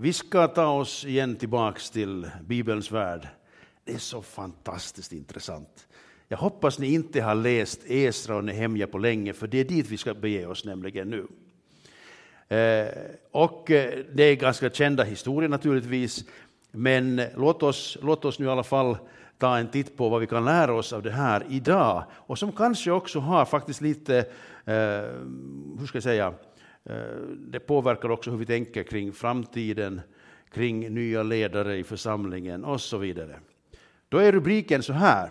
Vi ska ta oss igen tillbaks till Bibelns värld. Det är så fantastiskt intressant. Jag hoppas ni inte har läst Esra och Nehemja på länge, för det är dit vi ska bege oss nämligen nu. Eh, och eh, det är ganska kända historier naturligtvis, men låt oss, låt oss nu i alla fall ta en titt på vad vi kan lära oss av det här idag, och som kanske också har faktiskt lite, eh, hur ska jag säga, Eh, det påverkar också hur vi tänker kring framtiden, kring nya ledare i församlingen och så vidare. Då är rubriken så här.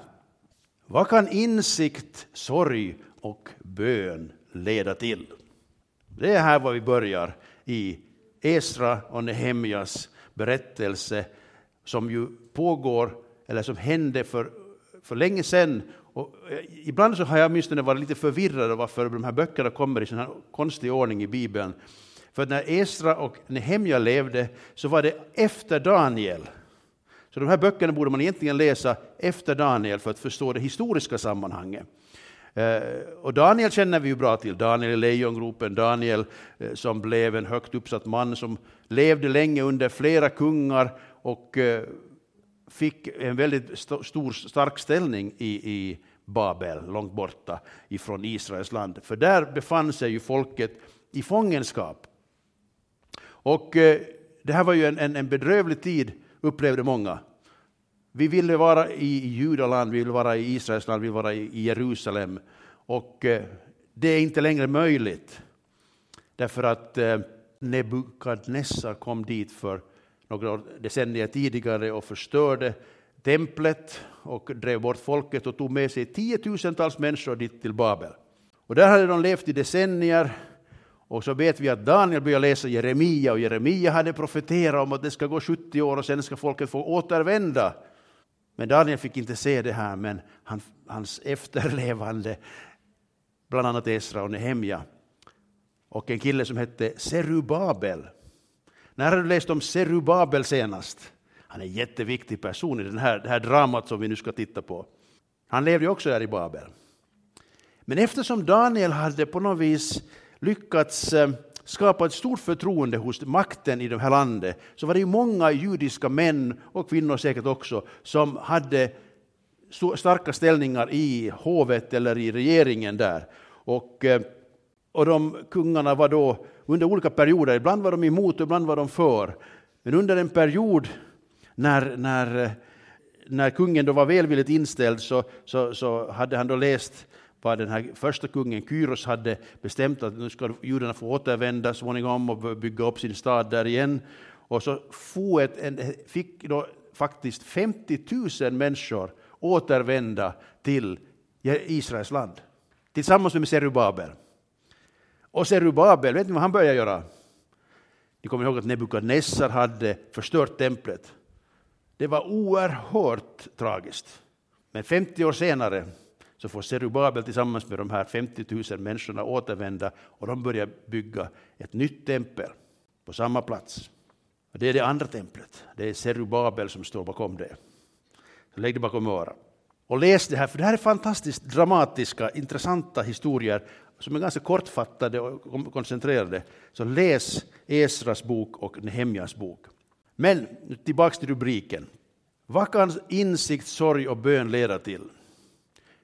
Vad kan insikt, sorg och bön leda till? Det är här var vi börjar i Esra och Nehemjas berättelse som ju pågår, eller som hände för, för länge sedan. Och eh, ibland så har jag åtminstone varit lite förvirrad av varför de här böckerna kommer i sån här konstig ordning i Bibeln. För när Esra och Nehemja levde så var det efter Daniel. Så de här böckerna borde man egentligen läsa efter Daniel för att förstå det historiska sammanhanget. Eh, och Daniel känner vi ju bra till, Daniel i lejongropen, Daniel eh, som blev en högt uppsatt man som levde länge under flera kungar och fick en väldigt stor, stark ställning i, i Babel, långt borta ifrån Israels land. För där befann sig ju folket i fångenskap. Och eh, det här var ju en, en, en bedrövlig tid, upplevde många. Vi ville vara i Judaland, vi ville vara i Israels land, vi ville vara i Jerusalem. Och eh, det är inte längre möjligt. Därför att eh, Nebukadnessar kom dit för några decennier tidigare och förstörde templet och drev bort folket och tog med sig tiotusentals människor dit till Babel. Och där hade de levt i decennier och så vet vi att Daniel började läsa Jeremia och Jeremia hade profeterat om att det ska gå 70 år och sen ska folket få återvända. Men Daniel fick inte se det här, men han, hans efterlevande, bland annat Esra och Nehemja, och en kille som hette Serubabel. När har du läst om Serubabel senast? Han är en jätteviktig person i den här, det här dramat som vi nu ska titta på. Han levde också där i Babel. Men eftersom Daniel hade på något vis lyckats eh, skapa ett stort förtroende hos makten i det här landet, så var det ju många judiska män och kvinnor säkert också, som hade starka ställningar i hovet eller i regeringen där. Och, eh, och de kungarna var då under olika perioder, ibland var de emot och ibland var de för. Men under en period när, när, när kungen då var välvilligt inställd så, så, så hade han då läst vad den här första kungen Kyros hade bestämt att nu ska judarna få återvända småningom och bygga upp sin stad där igen. Och så fick då faktiskt 50 000 människor återvända till Israels land tillsammans med Serubabel. Och Serubabel, vet ni vad han började göra? Ni kommer ihåg att Nebukadnessar hade förstört templet. Det var oerhört tragiskt. Men 50 år senare så får Serubabel tillsammans med de här 50 000 människorna återvända och de börjar bygga ett nytt tempel på samma plats. Och det är det andra templet. Det är Serubabel som står bakom det. Så lägg det bakom örat. Och läs det här, för det här är fantastiskt dramatiska, intressanta historier som är ganska kortfattade och koncentrerade. Så läs Esras bok och Nehemjas bok. Men tillbaks till rubriken. Vad kan insikt, sorg och bön leda till?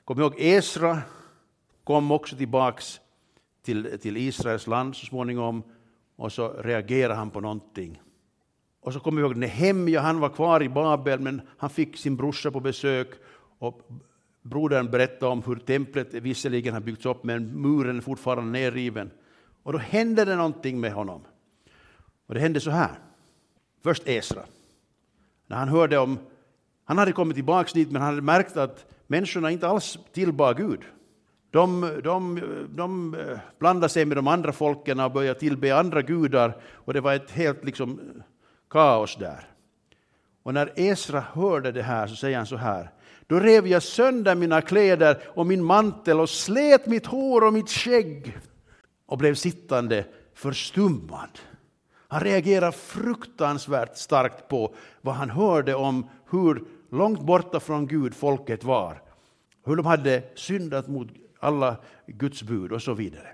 Kom ihåg, Esra kom också tillbaks till, till Israels land så småningom och så reagerade han på någonting. Och så kommer vi ihåg Nehemja, han var kvar i Babel men han fick sin brorsa på besök och brodern berättade om hur templet visserligen har byggts upp men muren är fortfarande nerriven. Och då hände det någonting med honom. Och det hände så här. Först Esra. När han hörde om, han hade kommit tillbaka dit men han hade märkt att människorna inte alls tillbad Gud. De, de, de eh, blandade sig med de andra folken och började tillbe andra gudar och det var ett helt liksom, kaos där. Och när Esra hörde det här så säger han så här. Då rev jag sönder mina kläder och min mantel och slet mitt hår och mitt skägg och blev sittande förstummad. Han reagerar fruktansvärt starkt på vad han hörde om hur långt borta från Gud folket var. Hur de hade syndat mot alla Guds bud och så vidare.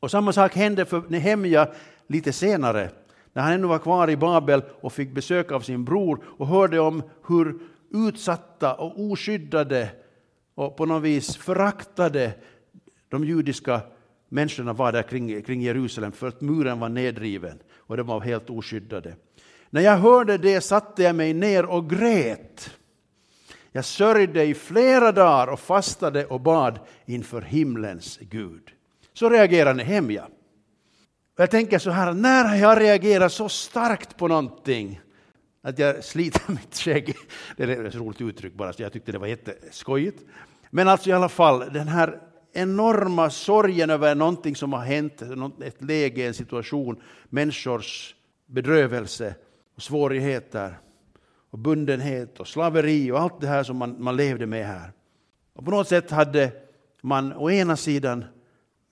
Och samma sak hände för Nehemja lite senare. när han ännu var kvar i Babel och fick besök av sin bror och hörde om hur utsatta och oskyddade och på något vis föraktade de judiska människorna var där kring, kring Jerusalem för att muren var nedriven och de var helt oskyddade. När jag hörde det satte jag mig ner och grät. Jag sörjde i flera dagar och fastade och bad inför himlens Gud. Så reagerar Nehemja. Jag tänker så här, när har jag reagerat så starkt på någonting att jag sliter mitt skägg? Det är ett roligt uttryck bara, så jag tyckte det var jätteskojigt. Men alltså i alla fall, den här enorma sorgen över någonting som har hänt, ett läge, en situation, människors bedrövelse och svårigheter och bundenhet och slaveri och allt det här som man, man levde med här. Och på något sätt hade man å ena sidan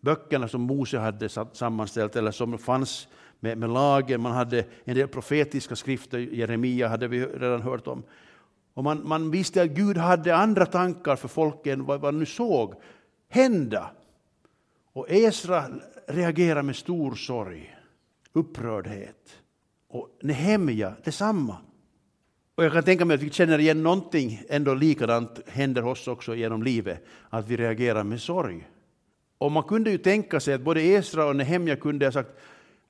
böckerna som Mose hade sammanställt eller som fanns med, med lagen, man hade en del profetiska skrifter, Jeremia hade vi redan hört om. Och man, man visste att Gud hade andra tankar för folken, vad man nu såg hända. Och Esra reagerar med stor sorg, upprördhet. Och Nehemja detsamma. Och jag kan tänka mig att vi känner igen någonting ändå likadant händer oss också genom livet, att vi reagerar med sorg. Och man kunde ju tänka sig att både Esra och Nehemja kunde ha sagt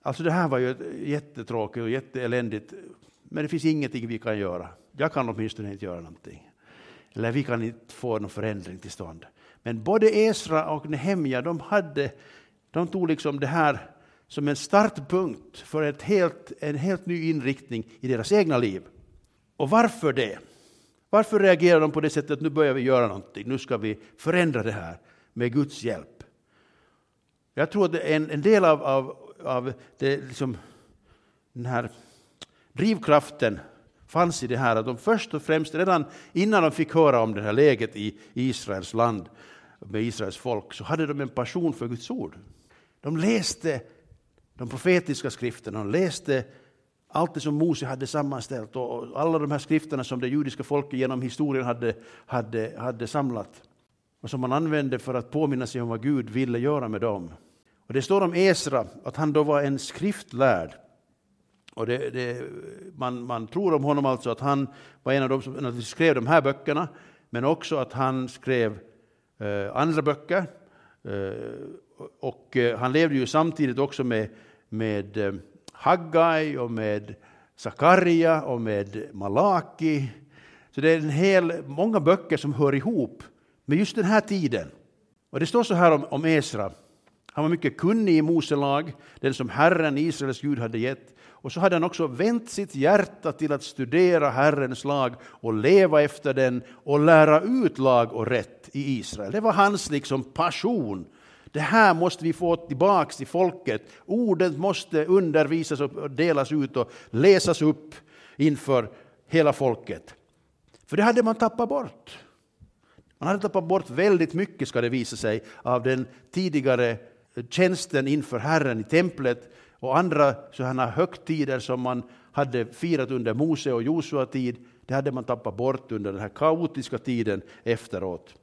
alltså det här var ju jättetråkigt och jätteeländigt, men det finns ingenting vi kan göra. Jag kan åtminstone inte göra någonting. Eller vi kan inte få någon förändring till stånd. Men både Esra och Nehemja, de, hade, de tog liksom det här som en startpunkt för ett helt, en helt ny inriktning i deras egna liv. Och varför det? Varför reagerar de på det sättet att nu börjar vi göra någonting, nu ska vi förändra det här med Guds hjälp? Jag tror att en, en del av, av, av det, liksom, den här drivkraften fanns i det här att de först och främst, redan innan de fick höra om det här läget i Israels land med Israels folk, så hade de en passion för Guds ord. De läste de profetiska skrifterna, de läste allt det som Mose hade sammanställt och alla de här skrifterna som det judiska folket genom historien hade, hade, hade samlat och som man använde för att påminna sig om vad Gud ville göra med dem. Och det står om Esra att han då var en skriftlärd. Och det, det, man, man, tror om honom alltså att han var en av dem som skrev de här böckerna, men också att han skrev eh, andra böcker. Eh, och eh, han levde ju samtidigt också med, med eh, Haggai och med Sakaria och med Malaki. Så det är en hel, många böcker som hör ihop med just den här tiden. Och det står så här om, om Esra. Han var mycket kunnig i Mose lag, den som Herren, Israels Gud, hade gett. Och så hade han också vänt sitt hjärta till att studera Herrens lag och leva efter den och lära ut lag och rätt i Israel. Det var hans liksom passion. Det här måste vi få tillbaks till folket. Ordet måste undervisas och delas ut och läsas upp inför hela folket. För det hade man tappat bort. Man hade tappat bort väldigt mycket, ska det visa sig, av den tidigare tjänsten inför Herren i templet och andra sådana högtider som man hade firat under Mose och Josua tid, det hade man tappat bort under den här kaotiska tiden efteråt.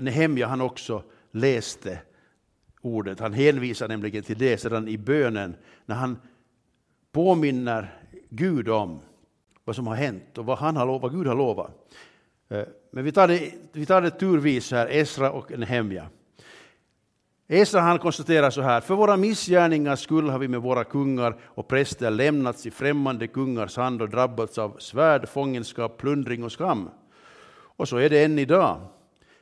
Nehemja han också läste ordet. Han hänvisar nämligen till det sedan i bönen när han påminner Gud om vad som har hänt och vad, han har, vad Gud har lovat. Eh, men vi tar det, vi tar det turvis här, Esra och Nehemja. Esra han konstaterar så här, för våra missgärningars skull har vi med våra kungar och präster lämnats i främmande kungars hand och drabbats av svärd, fångenskap, plundring och skam. Och så är det än idag.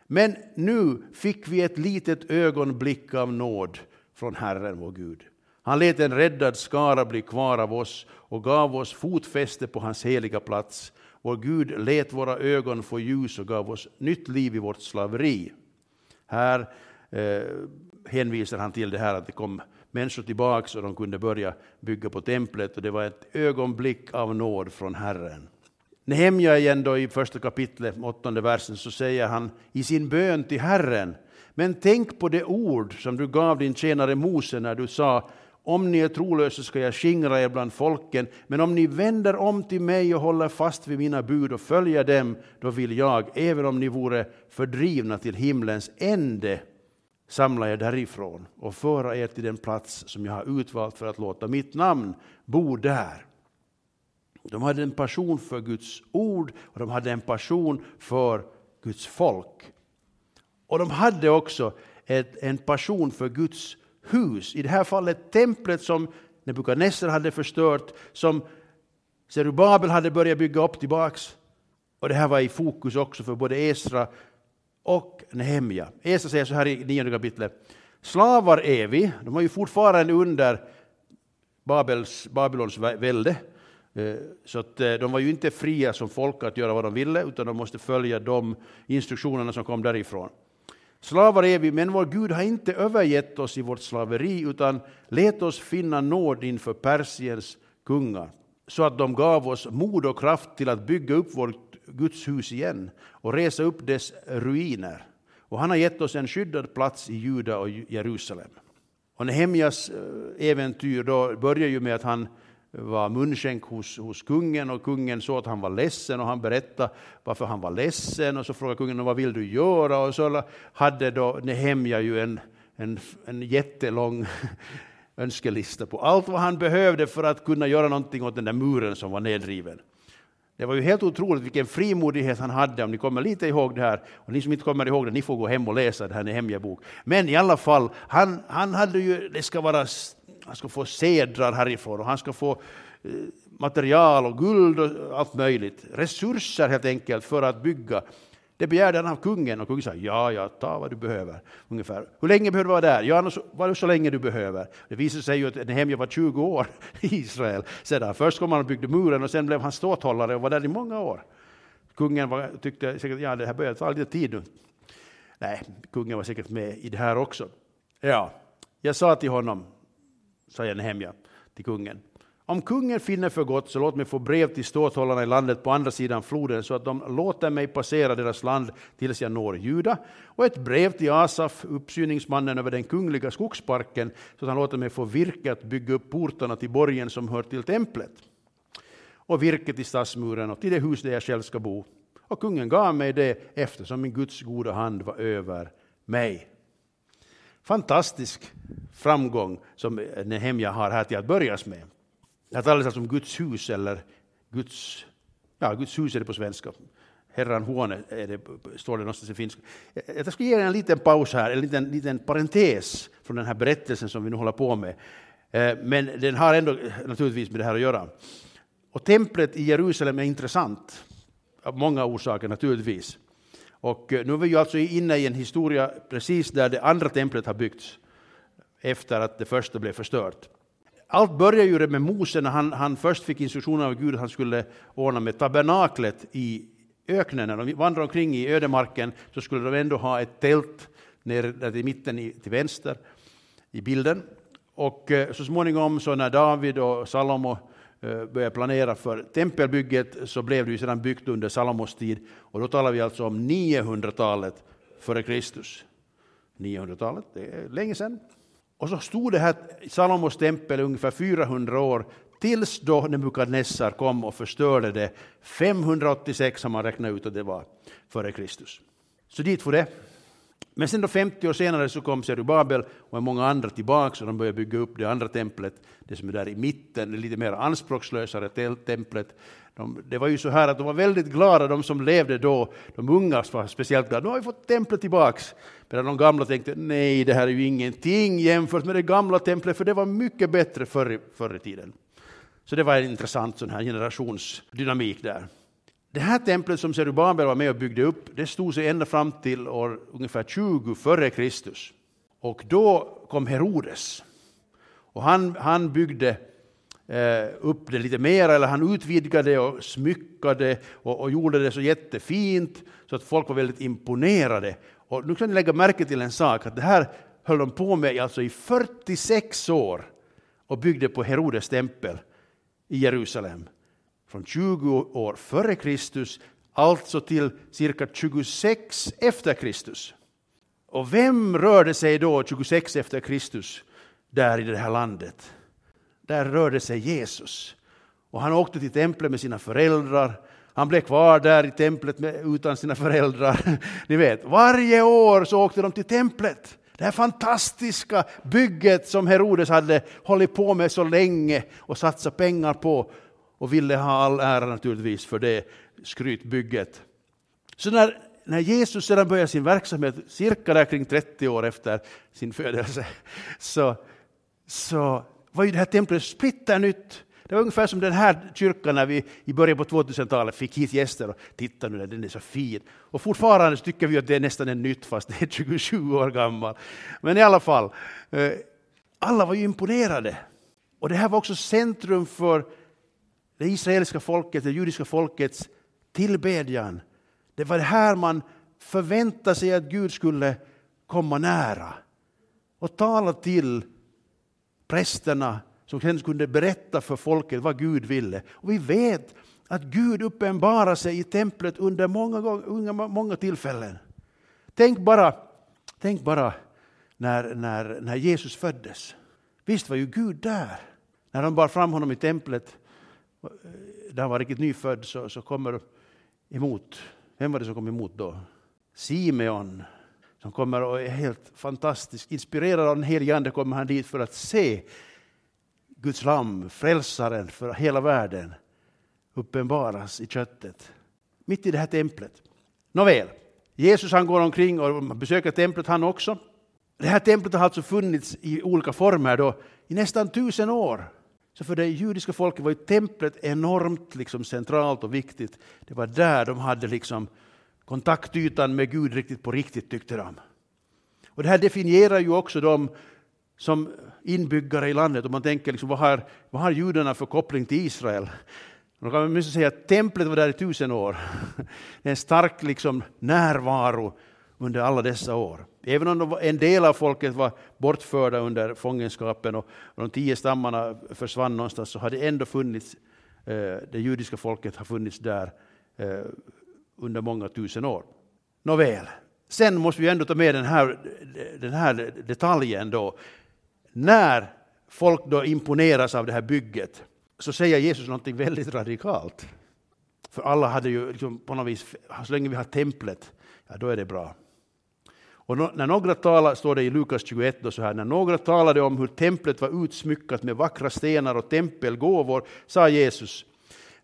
Men nu fick vi ett litet ögonblick av nåd från Herren vår Gud. Han lät en räddad skara bli kvar av oss och gav oss fotfäste på hans heliga plats. Vår Gud lät våra ögon få ljus och gav oss nytt liv i vårt slaveri. Här eh, hänvisar han till det här att det kom människor tillbaks och de kunde börja bygga på templet och det var ett ögonblick av nåd från Herren. Nehemja igen då i första kapitlet, åttonde versen, så säger han i sin bön till Herren, men tänk på det ord som du gav din tjänare Mose när du sa om ni är trolösa ska jag skingra er bland folken, men om ni vänder om till mig och håller fast vid mina bud och följer dem, då vill jag, även om ni vore fördrivna till himlens ände, samla er därifrån och föra er till den plats som jag har utvalt för att låta mitt namn bo där. De hade en passion för Guds ord och de hade en passion för Guds folk. Och de hade också ett, en passion för Guds hus. I det här fallet templet som Nebukadnessar hade förstört, som Zerubabel hade börjat bygga upp tillbaks. Och det här var i fokus också för både Esra och Nehemja. Esra säger så här i nionde kapitlet. Slavar är vi, de var ju fortfarande under Babels, Babylons välde. Eh, så att eh, de var ju inte fria som folk att göra vad de ville, utan de måste följa de instruktionerna som kom därifrån. Slavar är vi, men vår Gud har inte övergett oss i vårt slaveri, utan lät oss finna nåd inför Persiens kungar, så att de gav oss mod och kraft till att bygga upp vårt Guds hus igen och resa upp dess ruiner. Och han har gett oss en skyddad plats i Juda och Jerusalem. Och Nehemjas eh, äventyr då börjar ju med att han eh, var munskänk hos, hos kungen och kungen såg att han var ledsen och han berättade varför han var ledsen och så frågade kungen vad vill du göra och så hade då Nehemja ju en, en, en jättelång önskelista på allt vad han behövde för att kunna göra någonting åt den där muren som var nedriven. Det var ju helt otroligt vilken frimodighet han hade, om ni kommer lite ihåg det här. Och ni som inte kommer ihåg det, ni får gå hem och läsa det här Nehemja bok. Men i alla fall, han, han hade ju, det ska vara han ska få sedrar härifrån och han ska få eh, material och guld och allt möjligt. Resurser helt enkelt för att bygga. Det begärde han av kungen och kungen sa ja, ja, ta vad du behöver. Ungefär. Hur länge behöver du vara där? Ja, var så länge du behöver. Det visade sig ju att Nehemja var 20 år i Israel sedan. Först kom han och byggde muren och sen blev han ståthållare och var där i många år. Kungen var, tyckte säkert ja, det här börjar ta lite tid nu. Nej, kungen var säkert med i det här också. Ja, jag sa till honom, sa Nehemja till kungen. Om kungen finner för gott så låt mig få brev till ståthållarna i landet på andra sidan floden så att de låter mig passera deras land tills jag når Juda och ett brev till Asaf, uppsyningsmannen över den kungliga skogsparken så att han låter mig få virke att bygga upp portarna till borgen som hör till templet och virke till stadsmuren och till det hus där jag själv ska bo. Och kungen gav mig det eftersom min Guds goda hand var över mig fantastisk framgång som eh, Nehemja har här till att börja med. Det talas alltså om Guds hus, eller Guds, ja, Guds hus är det på svenska. Herran Huone är det, står det någonstans i finska. Jag ska ge er en liten paus här, en liten, liten parentes från den här berättelsen som vi nu håller på med. Eh, men den har ändå naturligtvis med det här att göra. Och templet i Jerusalem är intressant av många orsaker naturligtvis. Och eh, nu är vi ju alltså inne i en historia precis där det andra templet har byggts efter att det första blev förstört. Allt börjar ju med Mose när han, han först fick instruktioner av Gud att han skulle ordna med tabernaklet i öknen. När de vandrade omkring i ödemarken så skulle de ändå ha ett tält nere i mitten i, till vänster i bilden. Och eh, så småningom så när David och Salomo eh, började planera för tempelbygget så blev det ju sedan byggt under Salomos tid och då talar vi alltså om 900-talet före Kristus. 900-talet, det är länge sedan. Och så stod det här Salomos tempel ungefär 400 år tills då Nebukadnessar kom och förstörde det. 586 har man räknat ut att det var före Kristus. Så dit får det. Men sen då 50 år senare så kom Zerubabel och många andra tillbaka och de började bygga upp det andra templet, det som är där i mitten, det lite mer anspråkslösare templet. De, det var ju så här att de var väldigt glada, de som levde då, de unga var speciellt glada, nu har vi fått templet tillbaks. Medan de gamla tänkte, nej det här är ju ingenting jämfört med det gamla templet, för det var mycket bättre förr, förr i tiden. Så det var en intressant sån här generationsdynamik där. Det här templet som Zerubabel var med och byggde upp, det stod sig ända fram till år ungefär 20 före Kristus. Och då kom Herodes. Och han, han byggde Eh, upp det lite mer, eller han utvidgade och smyckade och, och, gjorde det så jättefint så att folk var väldigt imponerade. Och nu kan ni lägga märke till en sak, att det här höll de på med alltså i 46 år och byggde på Herodes tempel i Jerusalem från 20 år före Kristus, alltså till cirka 26 efter Kristus. Och vem rörde sig då 26 efter Kristus där i det här landet? Där rörde sig Jesus. Och han åkte till templet med sina föräldrar. Han blev kvar där i templet med, utan sina föräldrar. Ni vet, varje år så åkte de till templet Det här fantastiska bygget som Herodes hade hållit på med så länge och satsat pengar på och ville ha all ära naturligtvis för det skrytbygget. Så när, när Jesus sedan började sin verksamhet, cirka där kring 30 år efter sin födelse, så, så var ju det här templet splitternytt. Det var ungefär som den här kyrkan när vi i början på 2000-talet fick hit gäster och titta nu, den är så fin. Och fortfarande tycker vi att det är nästan en nytt fast det är 27 år gammal. Men i alla fall, eh, alla var ju imponerade. Och det här var också centrum för det israeliska folket, det judiska folkets tillbedjan. Det var det här man förväntade sig att Gud skulle komma nära och tala till prästerna som sen kunde berätta för folket vad Gud ville. Och vi vet att Gud uppenbarar sig i templet under många, gånger, många tillfällen. Tänk bara, tänk bara när, när, när Jesus föddes. Visst var ju Gud där. När de bar fram honom i templet, eh, där han var riktigt nyfödd, så, så kommer emot. Vem var det som kom emot då? Simeon, som kommer och är helt fantastisk. Inspirerad av den helige Ande kommer han dit för att se Guds lamm, frälsaren för hela världen, uppenbaras i köttet. Mitt i det här templet. Nåväl, Jesus han går omkring och besöker templet han också. Det här templet har alltså funnits i olika former då, i nästan tusen år. Så för det judiska folket var ju templet enormt liksom centralt och viktigt. Det var där de hade liksom kontaktytan med Gud riktigt på riktigt tyckte de. Och det här definierar ju också dem som inbyggare i landet. Om man tänker liksom, vad, har, vad har judarna för koppling till Israel? Då kan man säga att templet var där i tusen år. Det är en stark liksom, närvaro under alla dessa år. Även om en del av folket var bortförda under fångenskapen och de tio stammarna försvann någonstans så har det ändå funnits, eh, det judiska folket har funnits där eh, under många tusen år. Nåväl, sen måste vi ändå ta med den här, den här detaljen då. När folk då imponeras av det här bygget så säger Jesus någonting väldigt radikalt. För alla hade ju liksom på något vis, så länge vi har templet, ja då är det bra. Och när några talade, står det i Lukas 21, då så här, när några talade om hur templet var utsmyckat med vackra stenar och tempelgåvor, sa Jesus,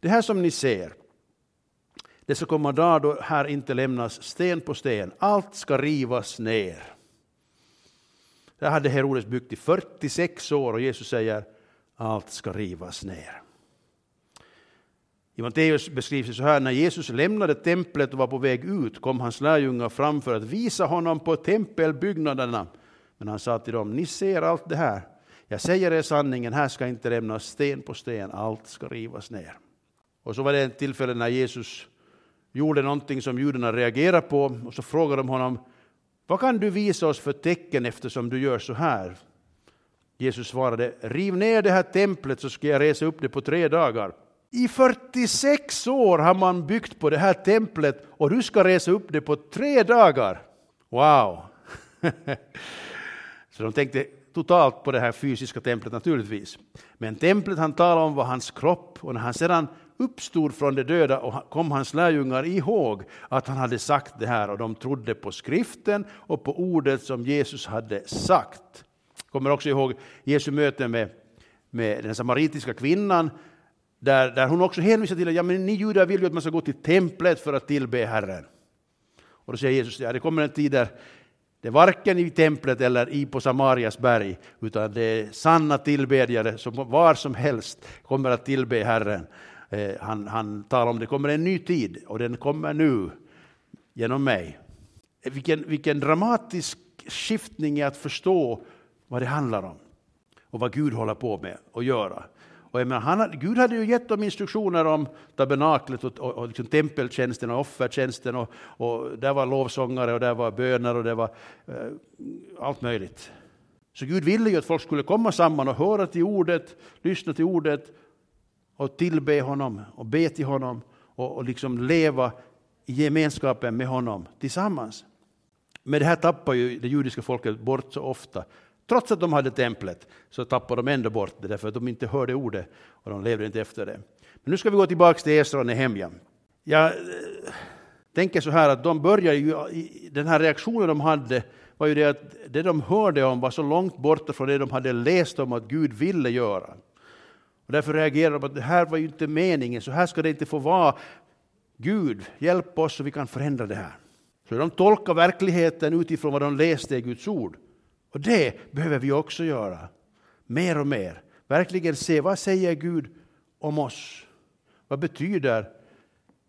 det här som ni ser, det ska komma dagar då här inte lämnas sten på sten, allt ska rivas ner. Det hade Herodes byggt i 46 år och Jesus säger, allt ska rivas ner. I Matteus beskrivs det så här, när Jesus lämnade templet och var på väg ut kom hans lärjungar fram för att visa honom på tempelbyggnaderna. Men han sa till dem, ni ser allt det här. Jag säger er sanningen, här ska inte lämnas sten på sten, allt ska rivas ner. Och så var det ett tillfälle när Jesus gjorde någonting som judarna reagerade på och så frågade de honom, vad kan du visa oss för tecken eftersom du gör så här? Jesus svarade, riv ner det här templet så ska jag resa upp det på tre dagar. I 46 år har man byggt på det här templet och du ska resa upp det på tre dagar. Wow! Så de tänkte totalt på det här fysiska templet naturligtvis. Men templet han talade om var hans kropp och när han sedan uppstod från de döda och kom hans lärjungar ihåg att han hade sagt det här och de trodde på skriften och på ordet som Jesus hade sagt. Kommer också ihåg Jesu möte med, med den samaritiska kvinnan där, där hon också hänvisar till att ja, men ni judar vill ju att man ska gå till templet för att tillbe Herren. Och då säger Jesus att ja, det kommer en tid där det är varken i templet eller i på Samarias berg, utan det är sanna tillbedjare som var som helst kommer att tillbe Herren. Eh, han, han talar om det kommer en ny tid och den kommer nu genom mig. Eh, vilken, vilken dramatisk skiftning i att förstå vad det handlar om och vad Gud håller på med att göra. Och menar, han, Gud hade ju gett dem instruktioner om tabernaklet och, och, och liksom tempeltjänsten och offertjänsten. Och, och där var lovsångare och där var böner och det var eh, allt möjligt. Så Gud ville ju att folk skulle komma samman och höra till ordet, lyssna till ordet och tillbe honom och be till honom och, och liksom leva i gemenskapen med honom tillsammans. Men det här tappar ju det judiska folket bort så ofta. Trots att de hade templet så tappade de ändå bort det därför att de inte hörde ordet och de levde inte efter det. Men nu ska vi gå tillbaka till Esra och Nehemja. Jag eh, tänker så här att de börjar ju, den här reaktionen de hade var ju det att det de hörde om var så långt borta från det de hade läst om att Gud ville göra. Och därför reagerar de att det här var ju inte meningen, så här ska det inte få vara. Gud, hjälp oss så vi kan förändra det här. Så de tolkar verkligheten utifrån vad de läste i Guds ord. Och det behöver vi också göra. Mer och mer. Verkligen se vad säger Gud om oss? Vad betyder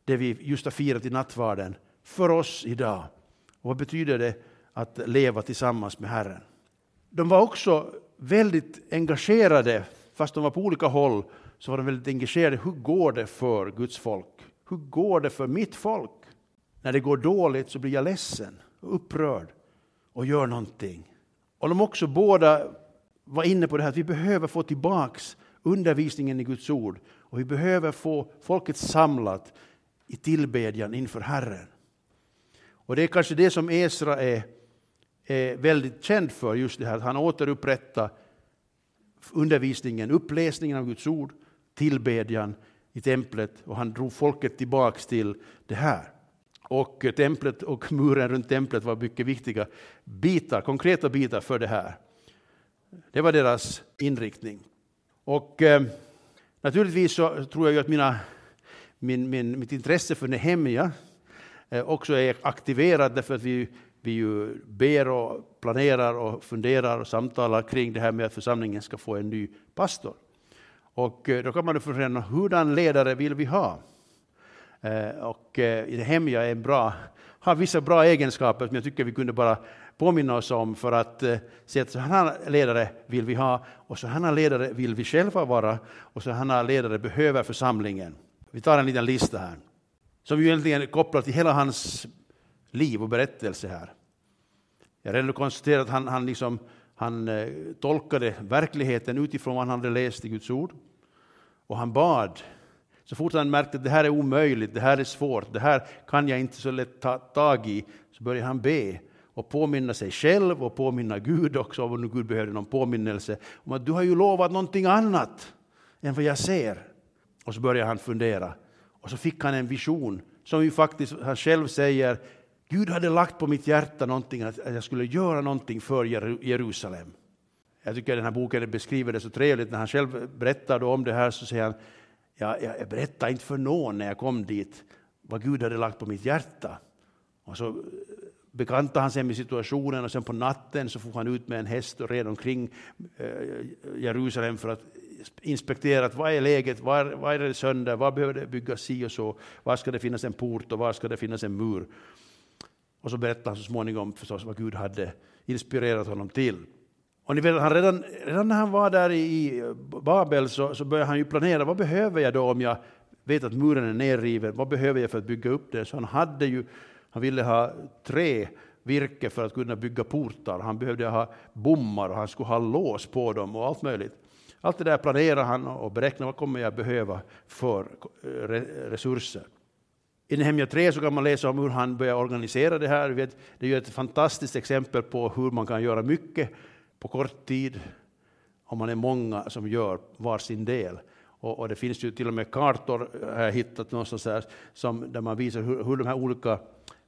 det vi just har firat i nattvarden för oss idag? Och vad betyder det att leva tillsammans med Herren? De var också väldigt engagerade, fast de var på olika håll, så var de väldigt engagerade. Hur går det för Guds folk? Hur går det för mitt folk? När det går dåligt så blir jag ledsen och upprörd och gör någonting. Och de också båda var inne på det här att vi behöver få tillbaks undervisningen i Guds ord och vi behöver få folket samlat i tillbedjan inför Herren. Och det är kanske det som Esra är, är väldigt känd för, just det här att han återupprättar undervisningen, uppläsningen av Guds ord, tillbedjan i templet och han drog folket tillbaks till det här. Och templet och muren runt templet var mycket viktiga bitar, konkreta bitar för det här. Det var deras inriktning. Och eh, naturligtvis så tror jag ju att mina, min, min, mitt intresse för Nehemja eh, också är aktiverat därför att vi, vi ju ber och planerar och funderar och samtalar kring det här med att församlingen ska få en ny pastor. Och eh, då kan man fundera, hurdan ledare vill vi ha? Eh, och eh, Nehemja är en bra, har vissa bra egenskaper som jag tycker vi kunde bara påminna oss om för att eh, se att så här ledare vill vi ha och så här ledare vill vi själva vara och så här ledare behöver församlingen. Vi tar en liten lista här som ju egentligen är kopplad till hela hans liv och berättelse här. Jag har redan konstaterat att han, han, liksom, han eh, tolkade verkligheten utifrån vad han hade läst i Guds ord och han bad så fort han märkte att det här är omöjligt, det här är svårt, det här kan jag inte så lätt ta tag i, så började han be och påminna sig själv och påminna Gud också, om nu Gud behövde någon påminnelse, om att du har ju lovat någonting annat än vad jag ser. Och så började han fundera. Och så fick han en vision som ju faktiskt han själv säger, Gud hade lagt på mitt hjärta någonting, att jag skulle göra någonting för Jerusalem. Jag tycker den här boken beskriver det så trevligt, när han själv berättar om det här så säger han, jag, jag, berättade inte för någon när jag kom dit vad Gud hade lagt på mitt hjärta. Och så eh, bekantade han sig med situationen och sen på natten så får han ut med en häst och red omkring eh, Jerusalem för att inspektera att vad är läget, var, var är det sönder, var behöver det byggas si och så, var ska det finnas en port och var ska det finnas en mur. Och så berättar han så småningom förstås vad Gud hade inspirerat honom till. Och ni vet, han redan, redan när han var där i Babel så, så började han ju planera, vad behöver jag då om jag vet att muren är nerriven, vad behöver jag för att bygga upp det? Så han hade ju, han ville ha tre virke för att kunna bygga portar, han behövde ha bommar och han skulle ha lås på dem och allt möjligt. Allt det där planerar han och beräknar vad kommer jag behöva för eh, resurser. I Nehemja 3 så kan man läsa om hur han börjar organisera det här. Det är ju ett fantastiskt exempel på hur man kan göra mycket på kort tid om man är många som gör var sin del. Och, och, det finns ju till och med kartor, har jag hittat någonstans här, som, där man visar hur, hur de här olika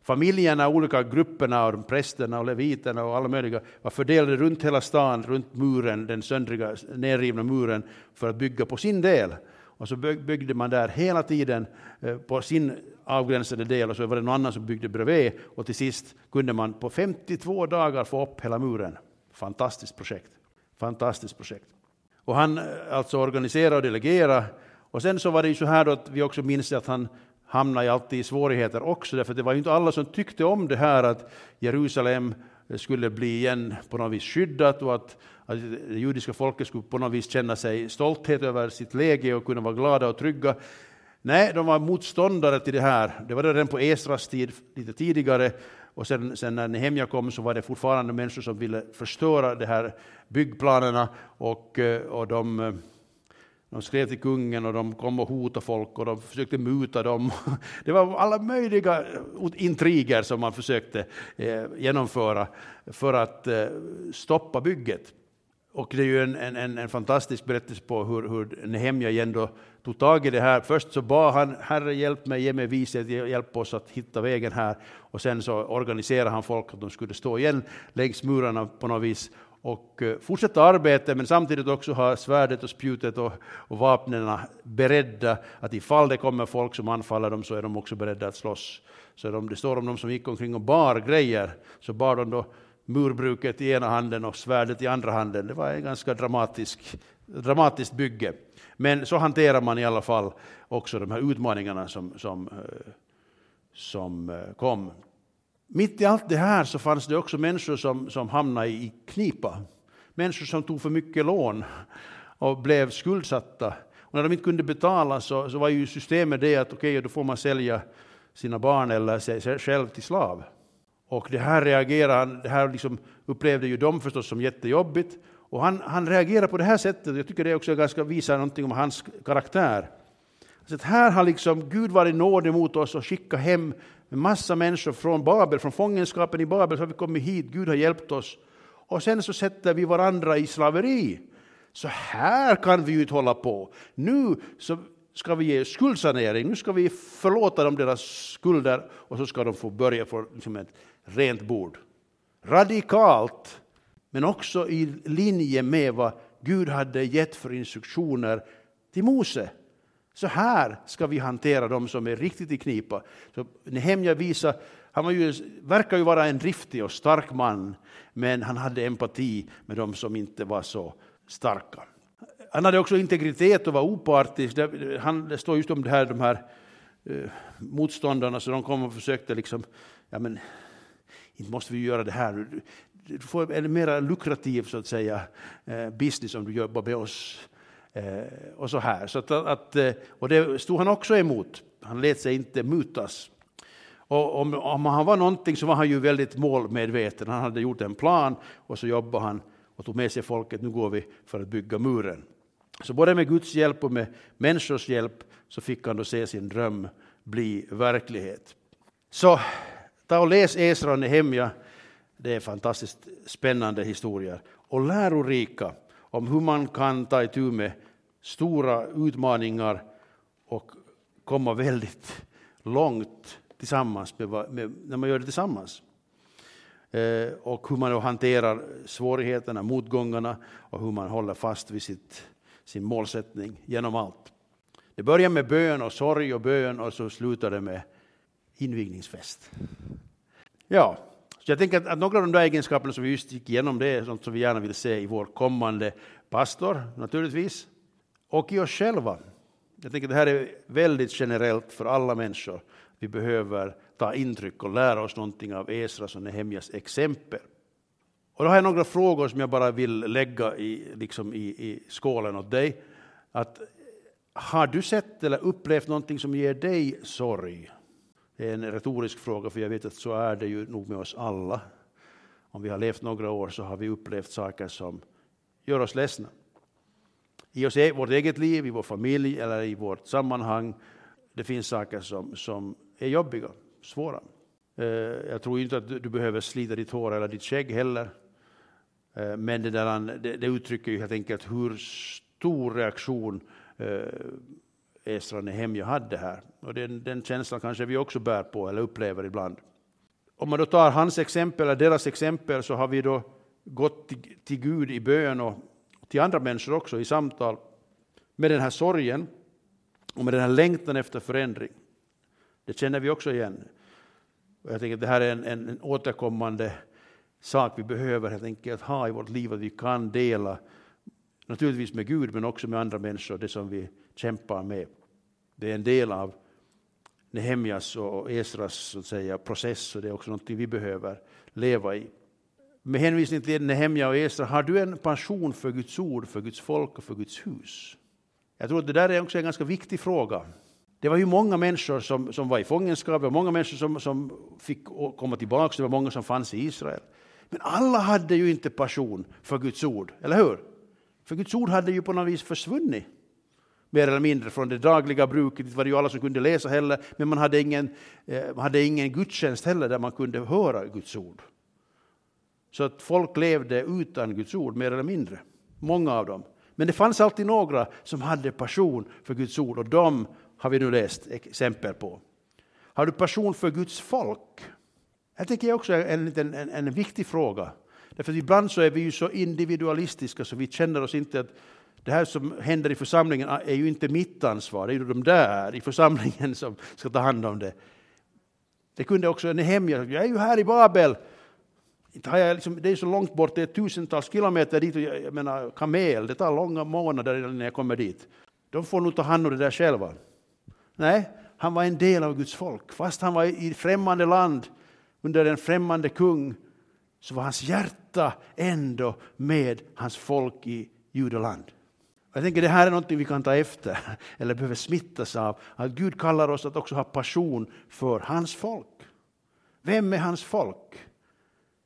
familjerna, olika grupperna, och prästerna och leviterna och alla möjliga var fördelade runt hela stan, runt muren, den söndriga, nerrivna muren, för att bygga på sin del. Och så byggde man där hela tiden eh, på sin avgränsade del och så var det någon annan som byggde bredvid och till sist kunde man på 52 dagar få upp hela muren. Fantastiskt projekt. Fantastiskt projekt. Och han eh, alltså organiserade och delegerade. Och sen så var det ju så här att vi också minns att han hamnade alltid i svårigheter också, därför att det var ju inte alla som tyckte om det här att Jerusalem skulle bli igen på något vis skyddat och att, att det judiska folket skulle på något vis känna sig stolthet över sitt läge och kunna vara glada och trygga. Nej, de var motståndare till det här. Det var det redan på Esras tid, lite tidigare, och sen, sen när Nehemja kom så var det fortfarande människor som ville förstöra de här byggplanerna och, eh, och de, eh, de skrev till kungen och de kom och hotade folk och de försökte muta dem. Det var alla möjliga intriger som man försökte eh, genomföra för att eh, stoppa bygget. Och det är ju en, en, en fantastisk berättelse på hur, hur Nehemja ändå tog tag i det här. Först så bad han, Herre hjälp mig, ge mig vishet, hjälp oss att hitta vägen här. Och sen så organiserade han folk att de skulle stå igen längs murarna på något vis och eh, fortsätta arbetet men samtidigt också ha svärdet och spjutet och, och vapnen beredda att ifall det kommer folk som anfaller dem så är de också beredda att slåss. Så de, det står om de som gick omkring och bar grejer, så bar de då murbruket i ena handen och svärdet i andra handen. Det var ett ganska dramatisk, dramatiskt bygge. Men så hanterar man i alla fall också de här utmaningarna som, som, eh, som eh, kom. Mitt i allt det här så fanns det också människor som, som hamnade i knipa. Människor som tog för mycket lån och blev skuldsatta. Och när de inte kunde betala så, så var ju systemet det att okej, okay, då får man sälja sina barn eller sig själv till slav. Och det här reagerade det här liksom upplevde ju de förstås som jättejobbigt. Och han, han reagerar på det här sättet, jag tycker det också ganska visar någonting om hans karaktär. Så att här har liksom Gud varit nådig mot oss och skickat hem en massa människor från Babel, från fångenskapen i Babel, så har vi kommit hit, Gud har hjälpt oss. Och sen så sätter vi varandra i slaveri. Så här kan vi ju inte hålla på. Nu så ska vi ge skuldsanering, nu ska vi förlåta dem deras skulder och så ska de få börja få liksom ett rent bord. Radikalt, men också i linje med vad Gud hade gett för instruktioner till Mose. Så här ska vi hantera dem som är riktigt i knipa. Så Nehemja visar, han var ju, verkar ju vara en driftig och stark man, men han hade empati med dem som inte var så starka. Han hade också integritet och var opartisk. Han, det står just om det här, de här eh, motståndarna, så de kom och försökte liksom, ja men, inte måste vi göra det här. Du får en mer lukrativ så att säga, eh, business om du jobbar med oss. Eh, och så här. Så att, att, eh, och det stod han också emot. Han lät sig inte mutas. Och om, om han var någonting så var han ju väldigt målmedveten. Han hade gjort en plan och så jobbade han och tog med sig folket. Nu går vi för att bygga muren. Så både med Guds hjälp och med människors hjälp så fick han då se sin dröm bli verklighet. Så ta och läs Esra och Nehemja. Det är fantastiskt spännande historier och lärorika om hur man kan ta itu med stora utmaningar och komma väldigt långt tillsammans med, med, när man gör det tillsammans. Eh, och hur man då hanterar svårigheterna, motgångarna och hur man håller fast vid sitt, sin målsättning genom allt. Det börjar med bön och sorg och bön och så slutar det med invigningsfest. Ja, så jag tänker att, några av de där egenskaperna som vi just gick igenom, det är sånt som vi gärna vill se i vår kommande pastor, naturligtvis, och i oss själva. Jag tänker att det här är väldigt generellt för alla människor. Vi behöver ta intryck och lära oss någonting av Esras och Nehemjas exempel. Och då har jag några frågor som jag bara vill lägga i, liksom i, i skålen åt dig. Att, har du sett eller upplevt någonting som ger dig sorg? Det är en retorisk fråga, för jag vet att så är det ju nog med oss alla. Om vi har levt några år så har vi upplevt saker som gör oss ledsna. I oss, e-, vårt eget liv, i vår familj eller i vårt sammanhang. Det finns saker som, som är jobbiga, svåra. Eh, jag tror inte att du behöver slita ditt hår eller ditt skägg heller. Eh, men det, där, det, det uttrycker ju helt enkelt hur stor reaktion eh, eh, hem jag hade här. Och den, den känslan kanske vi också bär på eller upplever ibland. Om man då tar hans exempel, eller deras exempel, så har vi då gått till, till Gud i bön och till andra människor också i samtal med den här sorgen och med den här längtan efter förändring. Det känner vi också igen. Och jag tänker att det här är en, en, en återkommande sak vi behöver helt enkelt ha i vårt liv, att vi kan dela naturligtvis med Gud men också med andra människor det som vi kämpar med. Det är en del av Nehemjas och Esras så att säga, process och det är också något vi behöver leva i. Med hänvisning till Nehemja och Esra, har du en passion för Guds ord, för Guds folk och för Guds hus? Jag tror att det där är också en ganska viktig fråga. Det var ju många människor som, som var i fångenskap, det var många människor som, som fick komma tillbaka, det var många som fanns i Israel. Men alla hade ju inte passion för Guds ord, eller hur? För Guds ord hade ju på något vis försvunnit mer eller mindre från det dagliga bruket. Det var ju alla som kunde läsa heller, men man hade ingen, eh, man hade ingen gudstjänst heller där man kunde höra Guds ord. Så att folk levde utan Guds ord, mer eller mindre. många av dem. Men det fanns alltid några som hade passion för Guds ord och de har vi nu läst exempel på. Har du passion för Guds folk? Det tycker Jag också också en, en, en, en viktig fråga. Därför att ibland så är vi ju så individualistiska så vi känner oss inte att det här som händer i församlingen är ju inte mitt ansvar, det är ju de där i församlingen som ska ta hand om det. Det kunde också Nehemja, jag är ju här i Babel, liksom, det är så långt bort, det är tusentals kilometer dit, och jag, jag menar kamel, det tar långa månader innan jag kommer dit. De får nog ta hand om det där själva. Nej, han var en del av Guds folk. Fast han var i främmande land under en främmande kung så var hans hjärta ändå med hans folk i judeland. Jag tänker det här är något vi kan ta efter, eller behöver smittas av. Att Gud kallar oss att också ha passion för hans folk. Vem är hans folk?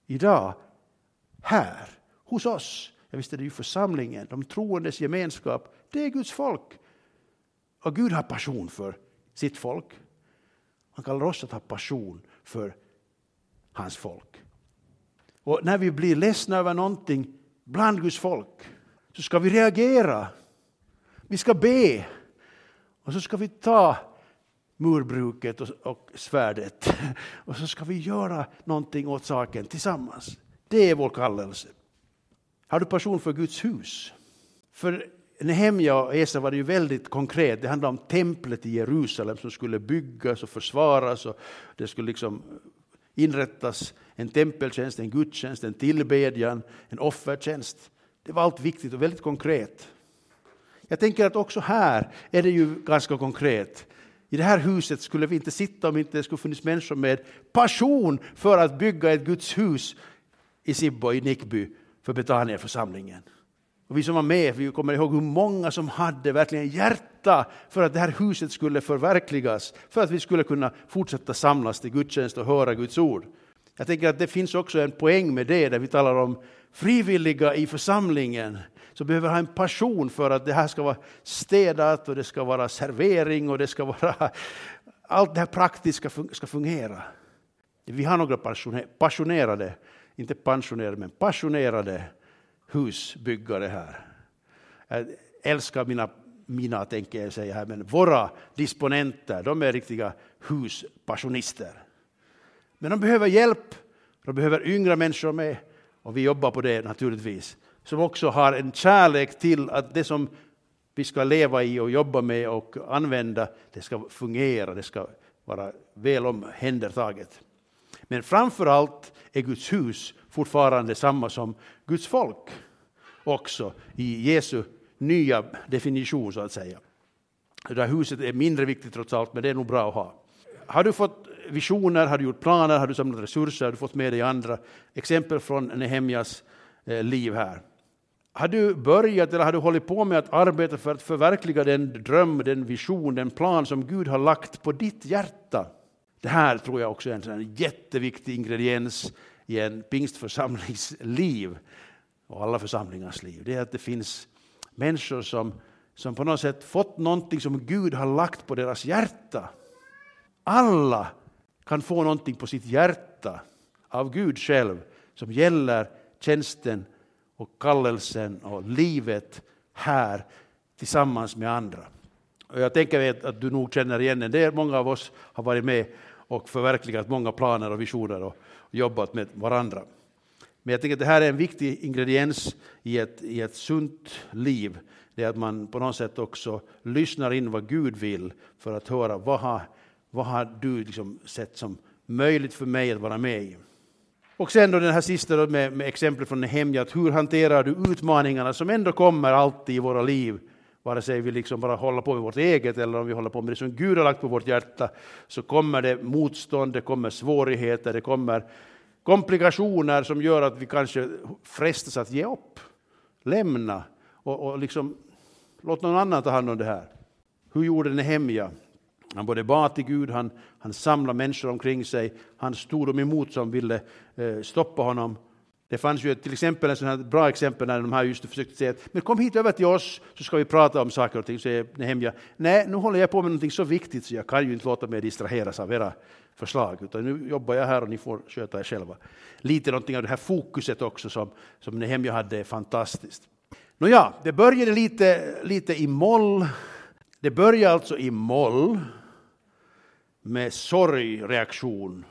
Idag, här, hos oss. Jag visste det ju församlingen, de troendes gemenskap. Det är Guds folk. Och Gud har passion för sitt folk. Han kallar oss att ha passion för hans folk. Och när vi blir ledsna över någonting bland Guds folk så ska vi reagera. Vi ska be. Och så ska vi ta murbruket och, och svärdet och så ska vi göra någonting åt saken tillsammans. Det är vår kallelse. Har du passion för Guds hus? För Nehemja och Esa var det ju väldigt konkret. Det handlade om templet i Jerusalem som skulle byggas och försvaras. Och det skulle liksom inrättas en tempeltjänst, en gudstjänst, en tillbedjan, en offertjänst. Det var allt viktigt och väldigt konkret. Jag tänker att också här är det ju ganska konkret. I det här huset skulle vi inte sitta om inte det skulle finnas människor med passion för att bygga ett Guds hus i Sibbo, i Nickby, för Betaniaförsamlingen. Och vi som var med, vi kommer ihåg hur många som hade verkligen hjärta för att det här huset skulle förverkligas, för att vi skulle kunna fortsätta samlas till gudstjänst och höra Guds ord. Jag tänker att det finns också en poäng med det, där vi talar om frivilliga i församlingen, som behöver ha en passion för att det här ska vara städat och det ska vara servering och det ska vara allt det här praktiska ska fungera. Vi har några passionerade, inte pensionerade, men passionerade husbyggare här. Jag älskar mina, mina tänker jag säga här, men våra disponenter, de är riktiga huspassionister. Men de behöver hjälp, de behöver yngre människor med och vi jobbar på det naturligtvis. Som också har en kärlek till att det som vi ska leva i och jobba med och använda, det ska fungera, det ska vara väl omhändertaget. Men framför allt är Guds hus fortfarande samma som Guds folk också i Jesu nya definition så att säga. Det där huset är mindre viktigt trots allt, men det är nog bra att ha. Har du fått visioner, har du gjort planer, har du samlat resurser, har du fått med dig andra exempel från Nehemjas eh, liv här. Har du börjat eller har du hållit på med att arbeta för att förverkliga den dröm, den vision, den plan som Gud har lagt på ditt hjärta? Det här tror jag också är en jätteviktig ingrediens i en pingstförsamlings liv och alla församlingars liv. Det är att det finns människor som, som på något sätt fått någonting som Gud har lagt på deras hjärta. Alla kan få någonting på sitt hjärta av Gud själv som gäller tjänsten och kallelsen och livet här tillsammans med andra. Och jag tänker att du nog känner igen en del, många av oss har varit med och förverkligat många planer och visioner och jobbat med varandra. Men jag tänker att det här är en viktig ingrediens i ett, i ett sunt liv. Det är att man på något sätt också lyssnar in vad Gud vill för att höra vad har, vad har du liksom sett som möjligt för mig att vara med i. Och sen då den här sista då med, med exemplet från Nehemja, att hur hanterar du utmaningarna som ändå kommer alltid i våra liv, vare sig vi liksom bara håller på med vårt eget eller om vi håller på med det som Gud har lagt på vårt hjärta, så kommer det motstånd, det kommer svårigheter, det kommer komplikationer som gör att vi kanske frestas att ge upp, lämna och, och liksom låt någon annan ta hand om det här. Hur gjorde Nehemja? Han både bad till Gud, han, han samlade människor omkring sig, han stod dem emot som ville eh, stoppa honom. Det fanns ju till exempel ett sånt bra exempel när de här just försökte säga att men kom hit över till oss så ska vi prata om saker och ting. Så säger Nehemja, nej nu håller jag på med något så viktigt så jag kan ju inte låta mig distraheras av era förslag, utan nu jobbar jag här och ni får sköta er själva. Lite någonting av det här fokuset också som, som Nehemja hade är fantastiskt. Nåja, det började lite, lite i moll. Det börjar alltså i moll med sorgreaktion,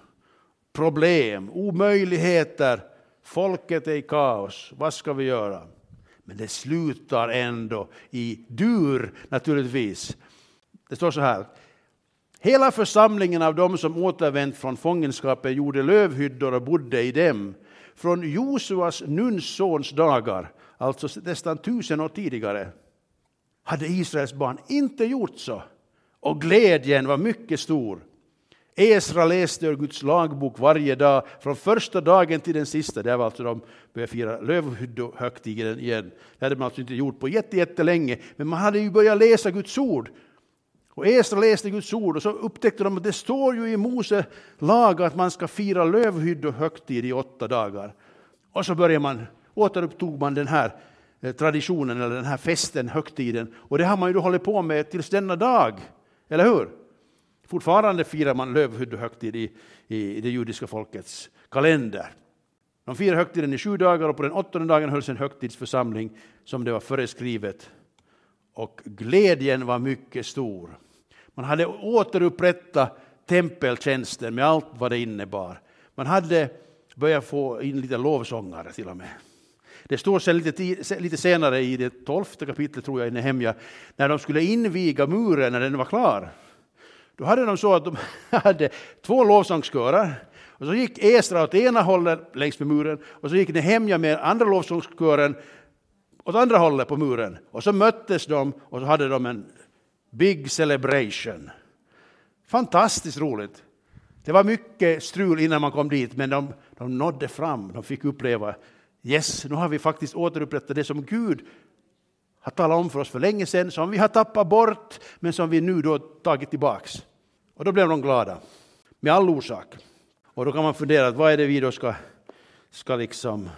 problem, omöjligheter. Folket är i kaos. Vad ska vi göra? Men det slutar ändå i dur naturligtvis. Det står så här. Hela församlingen av dem som återvänt från fångenskapen gjorde lövhyddor och bodde i dem. Från Josuas, Nuns sons dagar, alltså nästan tusen år tidigare, hade Israels barn inte gjort så. Och glädjen var mycket stor. Esra läste ur Guds lagbok varje dag, från första dagen till den sista. Där var alltså de började fira lövhyddohögtiden igen. Det hade man alltså inte gjort på jättelänge, men man hade ju börjat läsa Guds ord. Och Esra läste Guds ord och så upptäckte de att det står ju i Mose lag att man ska fira lövhyddohögtid i åtta dagar. Och så började man, återupptog man den här Eh, traditionen eller den här festen, högtiden. Och det har man ju då hållit på med tills denna dag, eller hur? Fortfarande firar man lövhyddohögtid i, i det judiska folkets kalender. De firar högtiden i sju dagar och på den åttonde dagen hölls en högtidsförsamling som det var föreskrivet. Och glädjen var mycket stor. Man hade återupprättat tempeltjänsten med allt vad det innebar. Man hade börjat få in lite lovsångare till och med. Det står sen lite, lite senare i det tolfte kapitlet, tror jag, i Nehemja, när de skulle inviga muren när den var klar. Då hade de så att de hade två lovsångskörer. Och så gick Esra åt ena hållet längs med muren och så gick Nehemja med andra lovsångskören åt andra hållet på muren. Och så möttes de och så hade de en big celebration. Fantastiskt roligt. Det var mycket strul innan man kom dit, men de, de nådde fram. De fick uppleva, yes, nu har vi faktiskt återupprättat det som Gud har talat om för oss för länge sedan, som vi har tappat bort, men som vi nu då tagit tillbaks. Och då blev de glada, med all orsak. Och då kan man fundera, vad är det vi då ska, ska liksom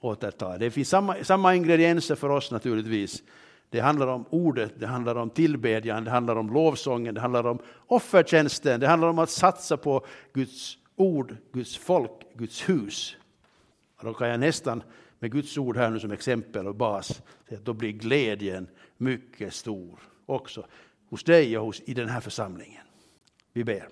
återta? Det finns samma, samma ingredienser för oss naturligtvis. Det handlar om ordet, det handlar om tillbedjan, det handlar om lovsången, det handlar om offertjänsten, det handlar om att satsa på Guds ord, Guds folk, Guds hus. Och då kan jag nästan med Guds ord här nu som exempel och bas, då blir glädjen mycket stor också hos dig och hos, i den här församlingen. Vi ber.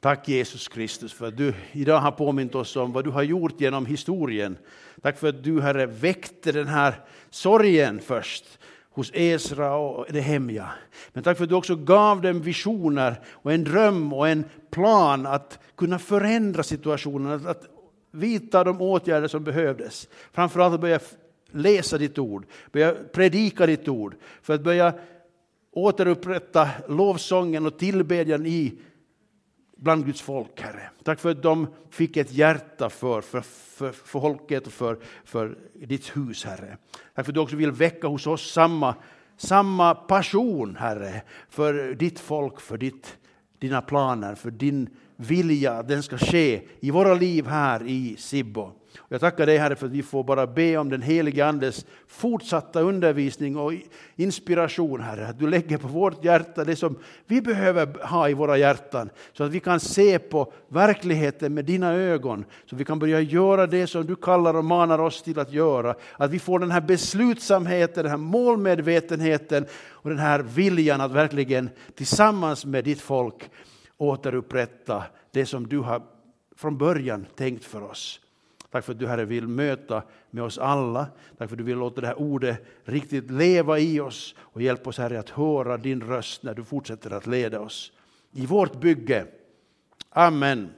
Tack Jesus Kristus för att du idag har påmint oss om vad du har gjort genom historien. Tack för att du Herre väckte den här sorgen först hos Esra och Nehemja. Men tack för att du också gav dem visioner och en dröm och en plan att kunna förändra situationen, att vidta de åtgärder som behövdes. Framförallt att börja läsa ditt ord, börja predika ditt ord, för att börja återupprätta lovsången och tillbedjan i bland Guds folk, Herre. Tack för att de fick ett hjärta för, för, för, för folket och för, för ditt hus, Herre. Tack för att du också vill väcka hos oss samma, samma passion, Herre, för ditt folk, för ditt, dina planer, för din vilja, den ska ske i våra liv här i Sibbo. Jag tackar dig Herre för att vi får bara be om den helige Andes fortsatta undervisning och inspiration Herre. Att du lägger på vårt hjärta det som vi behöver ha i våra hjärtan. Så att vi kan se på verkligheten med dina ögon. Så att vi kan börja göra det som du kallar och manar oss till att göra. Att vi får den här beslutsamheten, den här målmedvetenheten och den här viljan att verkligen tillsammans med ditt folk återupprätta det som du har från början tänkt för oss. Tack för att du Herre vill möta med oss alla. Tack för att du vill låta det här ordet riktigt leva i oss och hjälpa oss Herre att höra din röst när du fortsätter att leda oss i vårt bygge. Amen.